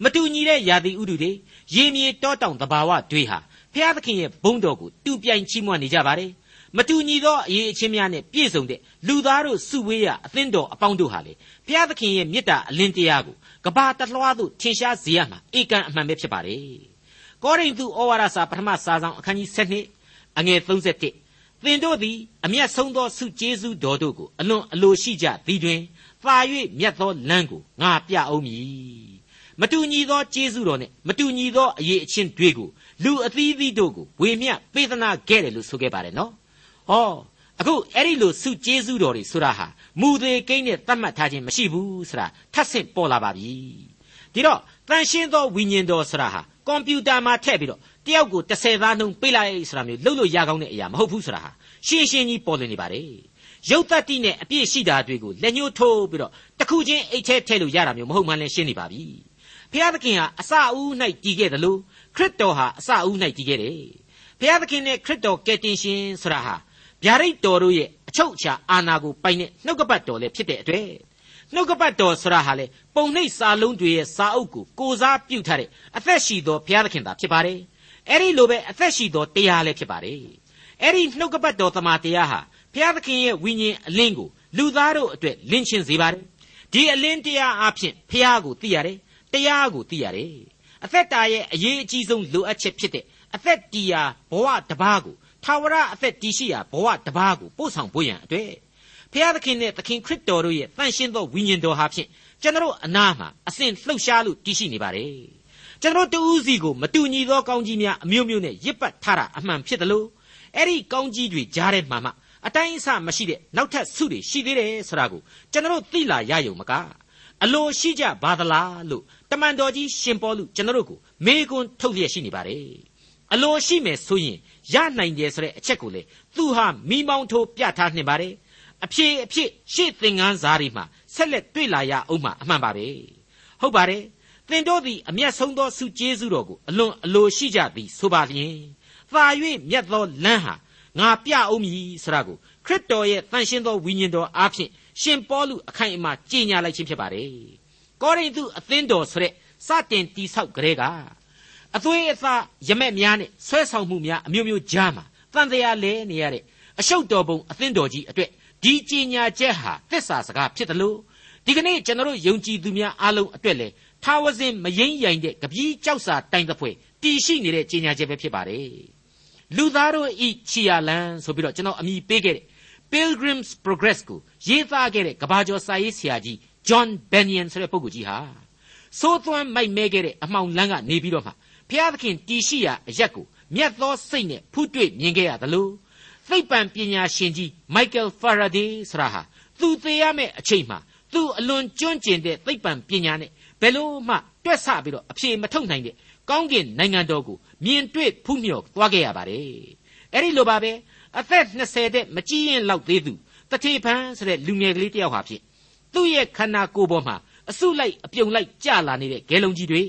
မတူညီတဲ့ယာတိဥတုတွေရေမြေတောတောင်တဘာဝတွေဟာဖျားသခင်ရဲ့ဘုန်းတော်ကိုတူပြိုင်ချီးမွမ်းနေကြပါတယ်မတူညီသောအရေးအချင်းများနဲ့ပြည့်စုံတဲ့လူသားတို့စုဝေးရအသင်းတော်အပေါင်းတို့ဟာလေဘုရားသခင်ရဲ့မေတ္တာအလင်းတရားကိုကဘာတလွှားသို့ထင်ရှားစေရမှာအေကံအမှန်ပဲဖြစ်ပါတယ်။ကောရိန္သုဩဝါဒစာပထမစာဆောင်အခန်းကြီး7အငယ်31သင်တို့သည်အမျက်ဆုံးသောဆုကျေးဇူးတော်တို့ကိုအလွန်အလိုရှိကြသည်တွင်သာ၍မြတ်သောလမ်းကိုငါပြအောင်မည် မတူညီသောကျေးဇူးတော်နဲ့မတူညီသောအရေးအချင်းတွေကိုလူအသီးသီးတို့ကိုဝေမျှပေးသနာခဲ့တယ်လို့ဆိုခဲ့ပါတယ်နော်ဟောအခုအဲ့ဒီလိုစုကျေးဇူးတော်တွေဆိုတာဟာမူသေးကိန်းနဲ့သတ်မှတ်ထားခြင်းမရှိဘူးဆိုတာထပ်ဆင့်ပေါ်လာပါပြီဒီတော့တန်ရှင်းသောဝိညာဉ်တော်ဆိုတာဟာကွန်ပျူတာမှာထည့်ပြီးတော့တယောက်ကို30သားနှုန်းပေးလိုက်ဆိုတာမျိုးလုပ်လို့ရကောင်းတဲ့အရာမဟုတ်ဘူးဆိုတာဟာရှင်းရှင်းကြီးပေါ်လွင်နေပါတယ်ရုပ်တတိနဲ့အပြည့်ရှိတာတွေကိုလက်ညှိုးထိုးပြီးတော့တခုချင်းအိတ်ထဲထည့်လို့ရတာမျိုးမဟုတ်မှန်းလည်းရှင်းနေပါပြီ ဖျားသခင်ဟာအစအဦး၌တည်ခဲ့တယ်လို့ခရစ်တော်ဟာအစအဦး၌တည်ခဲ့တယ်ဖျားသခင်နဲ့ခရစ်တော်ကယ်တင်ရှင်ဆိုတာဟာဗျာဒိတ်တော်တို့ရဲ့အချုပ်အခြာအာဏာကိုပိုင်တဲ့နှုတ်ကပတ်တော်လည်းဖြစ်တဲ့အတွက်နှုတ်ကပတ်တော်ဆိုတာဟာလေပုံနှိပ်စာလုံးတွေရဲ့စာအုပ်ကိုကိုစားပြုတ်ထားတဲ့အသက်ရှိသောဘုရားသခင်သာဖြစ်ပါတယ်အဲ့ဒီလိုပဲအသက်ရှိသောတရားလည်းဖြစ်ပါတယ်အဲ့ဒီနှုတ်ကပတ်တော်သမာတရားဟာဘုရားသခင်ရဲ့ဝိညာဉ်အလင်းကိုလူသားတို့အတွက်လင်းရှင်းစေပါတယ်ဒီအလင်းတရားအဖြစ်ဘုရားကိုသိရတယ် တရားကိုသိရတယ်အသက်တာရဲ့အရေးအကြီးဆုံးလိုအပ်ချက်ဖြစ်တဲ့အသက်တရားဘဝတပါးကိုထာဝရအသက်တည်ရှိရာဘဝတပါးကိုပို့ဆောင်ဖို့ရန်အတွက်ဖျားသခင်နဲ့သခင်ခရစ်တော်တို့ရဲ့တန်ရှင်းသောဝိညာဉ်တော်ဟာဖြင့်ကျွန်တော်အနာမှာအစဉ်လှုပ်ရှားလို့တည်ရှိနေပါတယ်ကျွန်တော်တို့တူးစီကိုမတူညီသောကောင်းကြီးများအမျိုးမျိုးနဲ့ရစ်ပတ်ထားတာအမှန်ဖြစ်တယ်လို့အဲ့ဒီကောင်းကြီးတွေကြားထဲမှာမှအတိုင်းအဆမရှိတဲ့နောက်ထပ်ဆုတွေရှိသေးတယ်ဆိုတာကိုကျွန်တော်တို့သိလာရယုံမကအလိုရှိကြပါသလားလို့ တမန်တော်ကြီးရှင်ပေါလုကျွန်တော်တို့ကိုမေကွန်းထုတ်လျက်ရှိနေပါတယ်အလိုရှိမယ်ဆိုရင်ရနိုင်တယ်ဆိုတဲ့အချက်ကိုလေသူဟာမိမောင်းထိုးပြထားနေပါတယ်အဖြေအဖြစ်ရှေ့သင်ငန်းစားတွေမှာဆက်လက်တွေ့လာရအောင်မှအမှန်ပါပဲဟုတ်ပါတယ်သင်တို့သည်အမျက်ဆုံးသောဆုကျေးဇူးတော်ကိုအလွန်အလိုရှိကြသည်ဆိုပါလျင်သာ၍မြတ်သောလမ်းဟာငါပြအောင်မည်ဆိုတာကိုခရစ်တော်ရဲ့တန်ရှင်းသောဝိညာဉ်တော်အားဖြင့်ရှင်ပေါလုအခိုင်အမာကြေညာလိုက်ခြင်းဖြစ်ပါတယ် ကောရိန္သုအသင်းတော်ဆိုတဲ့စတင်တိဆောက်ကြတဲ့ကအသွေးအသားရမက်များနဲ့ဆွဲဆောင်မှုများအမျိုးမျိုးကြားမှာတန်တရားလဲနေရတဲ့အရှုပ်တော်ပုံအသင်းတော်ကြီးအတွက်ဒီကြေညာချက်ဟာသစ္စာစကားဖြစ်တယ်လို့ဒီကနေ့ကျွန်တော်တို့ယုံကြည်သူများအားလုံးအတွက်လည်းထာဝစဉ်မယိမ့်ရိုင်တဲ့ကပီးကြောက်စာတိုင်တဲ့ဖွဲ့တည်ရှိနေတဲ့ကြေညာချက်ပဲဖြစ်ပါတယ်လူသားတို့ဤချီယာလန်ဆိုပြီးတော့ကျွန်တော်အမည်ပေးခဲ့တဲ့ Pilgrim's Progress ကိုရေးသားခဲ့တဲ့ကဘာကျော်စာရေးဆရာကြီး John Bunyan ဆိုတဲ့ပုဂ္ဂိုလ်ကြီးဟာစိုးသွမ်းမိုက်မဲခဲ့တဲ့အမှောင်လန်းကနေပြီးတော့မှဖျားသခင်တီရှိရာအရက်ကိုမြတ်သောစိတ်နဲ့ဖူးတွေ့မြင်ခဲ့ရသလိုသိပ္ပံပညာရှင်ကြီး Michael Faraday ဆိုတာဟာသူသေးရမယ့်အချိန်မှာသူအလွန်ကျွမ်းကျင်တဲ့သိပ္ပံပညာနဲ့ဘယ်လို့မှတွက်ဆပြီးတော့အဖြေမထုတ်နိုင်တဲ့ကောင်းကင်နိုင်ငံတော်ကိုမြင်တွေ့ဖူးမြော်သွားခဲ့ရပါတယ်အဲ့ဒီလိုပါပဲအသက်20တဲ့မကြီးရင်လောက်သေးသူတထေဖန်ဆိုတဲ့လူငယ်ကလေးတယောက်ဟာဖြင့် သူ့ရဲ့ခန္ဓာကိုယ်ပေါ်မှာအစုလိုက်အပြုံလိုက်ကျလာနေတဲ့ဂဲလုံးကြီးတွေ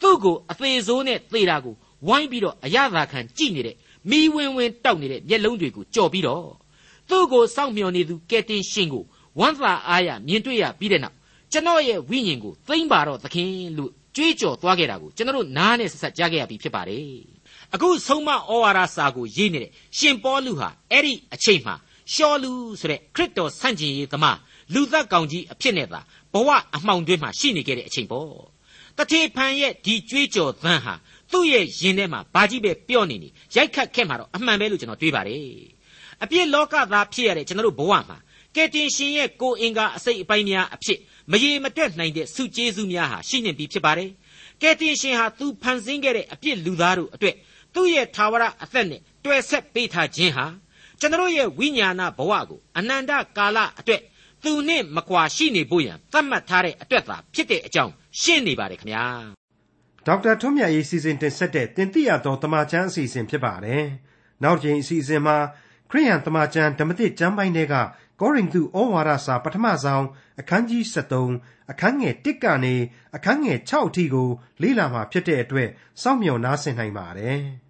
သူ့ကိုအသေးစိုးနဲ့သေတာကိုဝိုင်းပြီးတော့အရသာခံကြည့်နေတဲ့မိဝင်းဝင်းတောက်နေတဲ့မျက်လုံးတွေကိုကြော်ပြီးတော့သူ့ကိုစောင့်မျှော်နေသူကဲတင်ရှင်ကိုဝမ်းသာအားရမြင်တွေ့ရပြီးတဲ့နောက်ကျွန်တော်ရဲ့ဝိညာဉ်ကိုသိမ့်ပါတော့သခင်လို့ကြွေးကြော်သွားခဲ့တာကိုကျွန်တော်တို့နားနဲ့ဆက်ဆက်ကြားခဲ့ရပြီဖြစ်ပါတယ်အခုဆုံးမဩဝါဒစာကိုရေးနေတဲ့ရှင်ပေါလုဟာအဲ့ဒီအချိန်မှာရှောလူဆိုတဲ့ခရစ်တော်ဆန့်ကျင်ရေးသမား လူသက်ကောင်ကြီးအဖြစ်နဲ့သာဘဝအမှောင်တွင်းမှာရှိနေခဲ့တဲ့အချိန်ပေါ့တထေဖန်ရဲ့ဒီကြွေးကြော်သံဟာသူ့ရဲ့ရင်ထဲမှာဘာကြီးပဲပြော့နေနေရိုက်ခတ်ခဲ့မှာတော့အမှန်ပဲလို့ကျွန်တော်တွေးပါတယ်အပြစ်လောကသားဖြစ်ရတဲ့ကျွန်တော်တို့ဘဝမှာကယ်တင်ရှင်ရဲ့ကိုအင်္ဂါအစိတ်အပိုင်းများအဖြစ်မရေမတွက်နိုင်တဲ့စုကျေးဇူးများဟာရှိနေပြီဖြစ်ပါတယ်ကယ်တင်ရှင်ဟာသူဖန်ဆင်းခဲ့တဲ့အပြစ်လူသားတို့အတွက်သူ့ရဲ့သာဝရအသက်နဲ့တွယ်ဆက်ပေးထားခြင်းဟာကျွန်တော်ရဲ့ဝိညာဏဘဝကိုအနန္တကာလအတွက် သူနဲ့မကွာရှိနေဖို့ရန်သတ်မှတ်ထားတဲ့အတွက်သာဖြစ်တဲ့အကြောင်းရှင်းနေပါတယ်ခင်ဗျာဒေါက်တာထွန်းမြတ်ရေးစီစဉ်တင်ဆက်တဲ့တင်ပြတော်တမချန်းအစီအစဉ်ဖြစ်ပါတယ်နောက်တစ်ချိန်အစီအစဉ်မှာခရိယန်တမချန်းဓမ္မတိကျမ်းပိုင်းတွေကကောရိန္သုဩဝါဒစာပထမဆုံးအခန်းကြီး73အခန်းငယ်1ကနေအခန်းငယ်6အထိကိုလေ့လာမှာဖြစ်တဲ့အတွက်စောင့်မျှော်နားဆင်နိုင်ပါတယ်။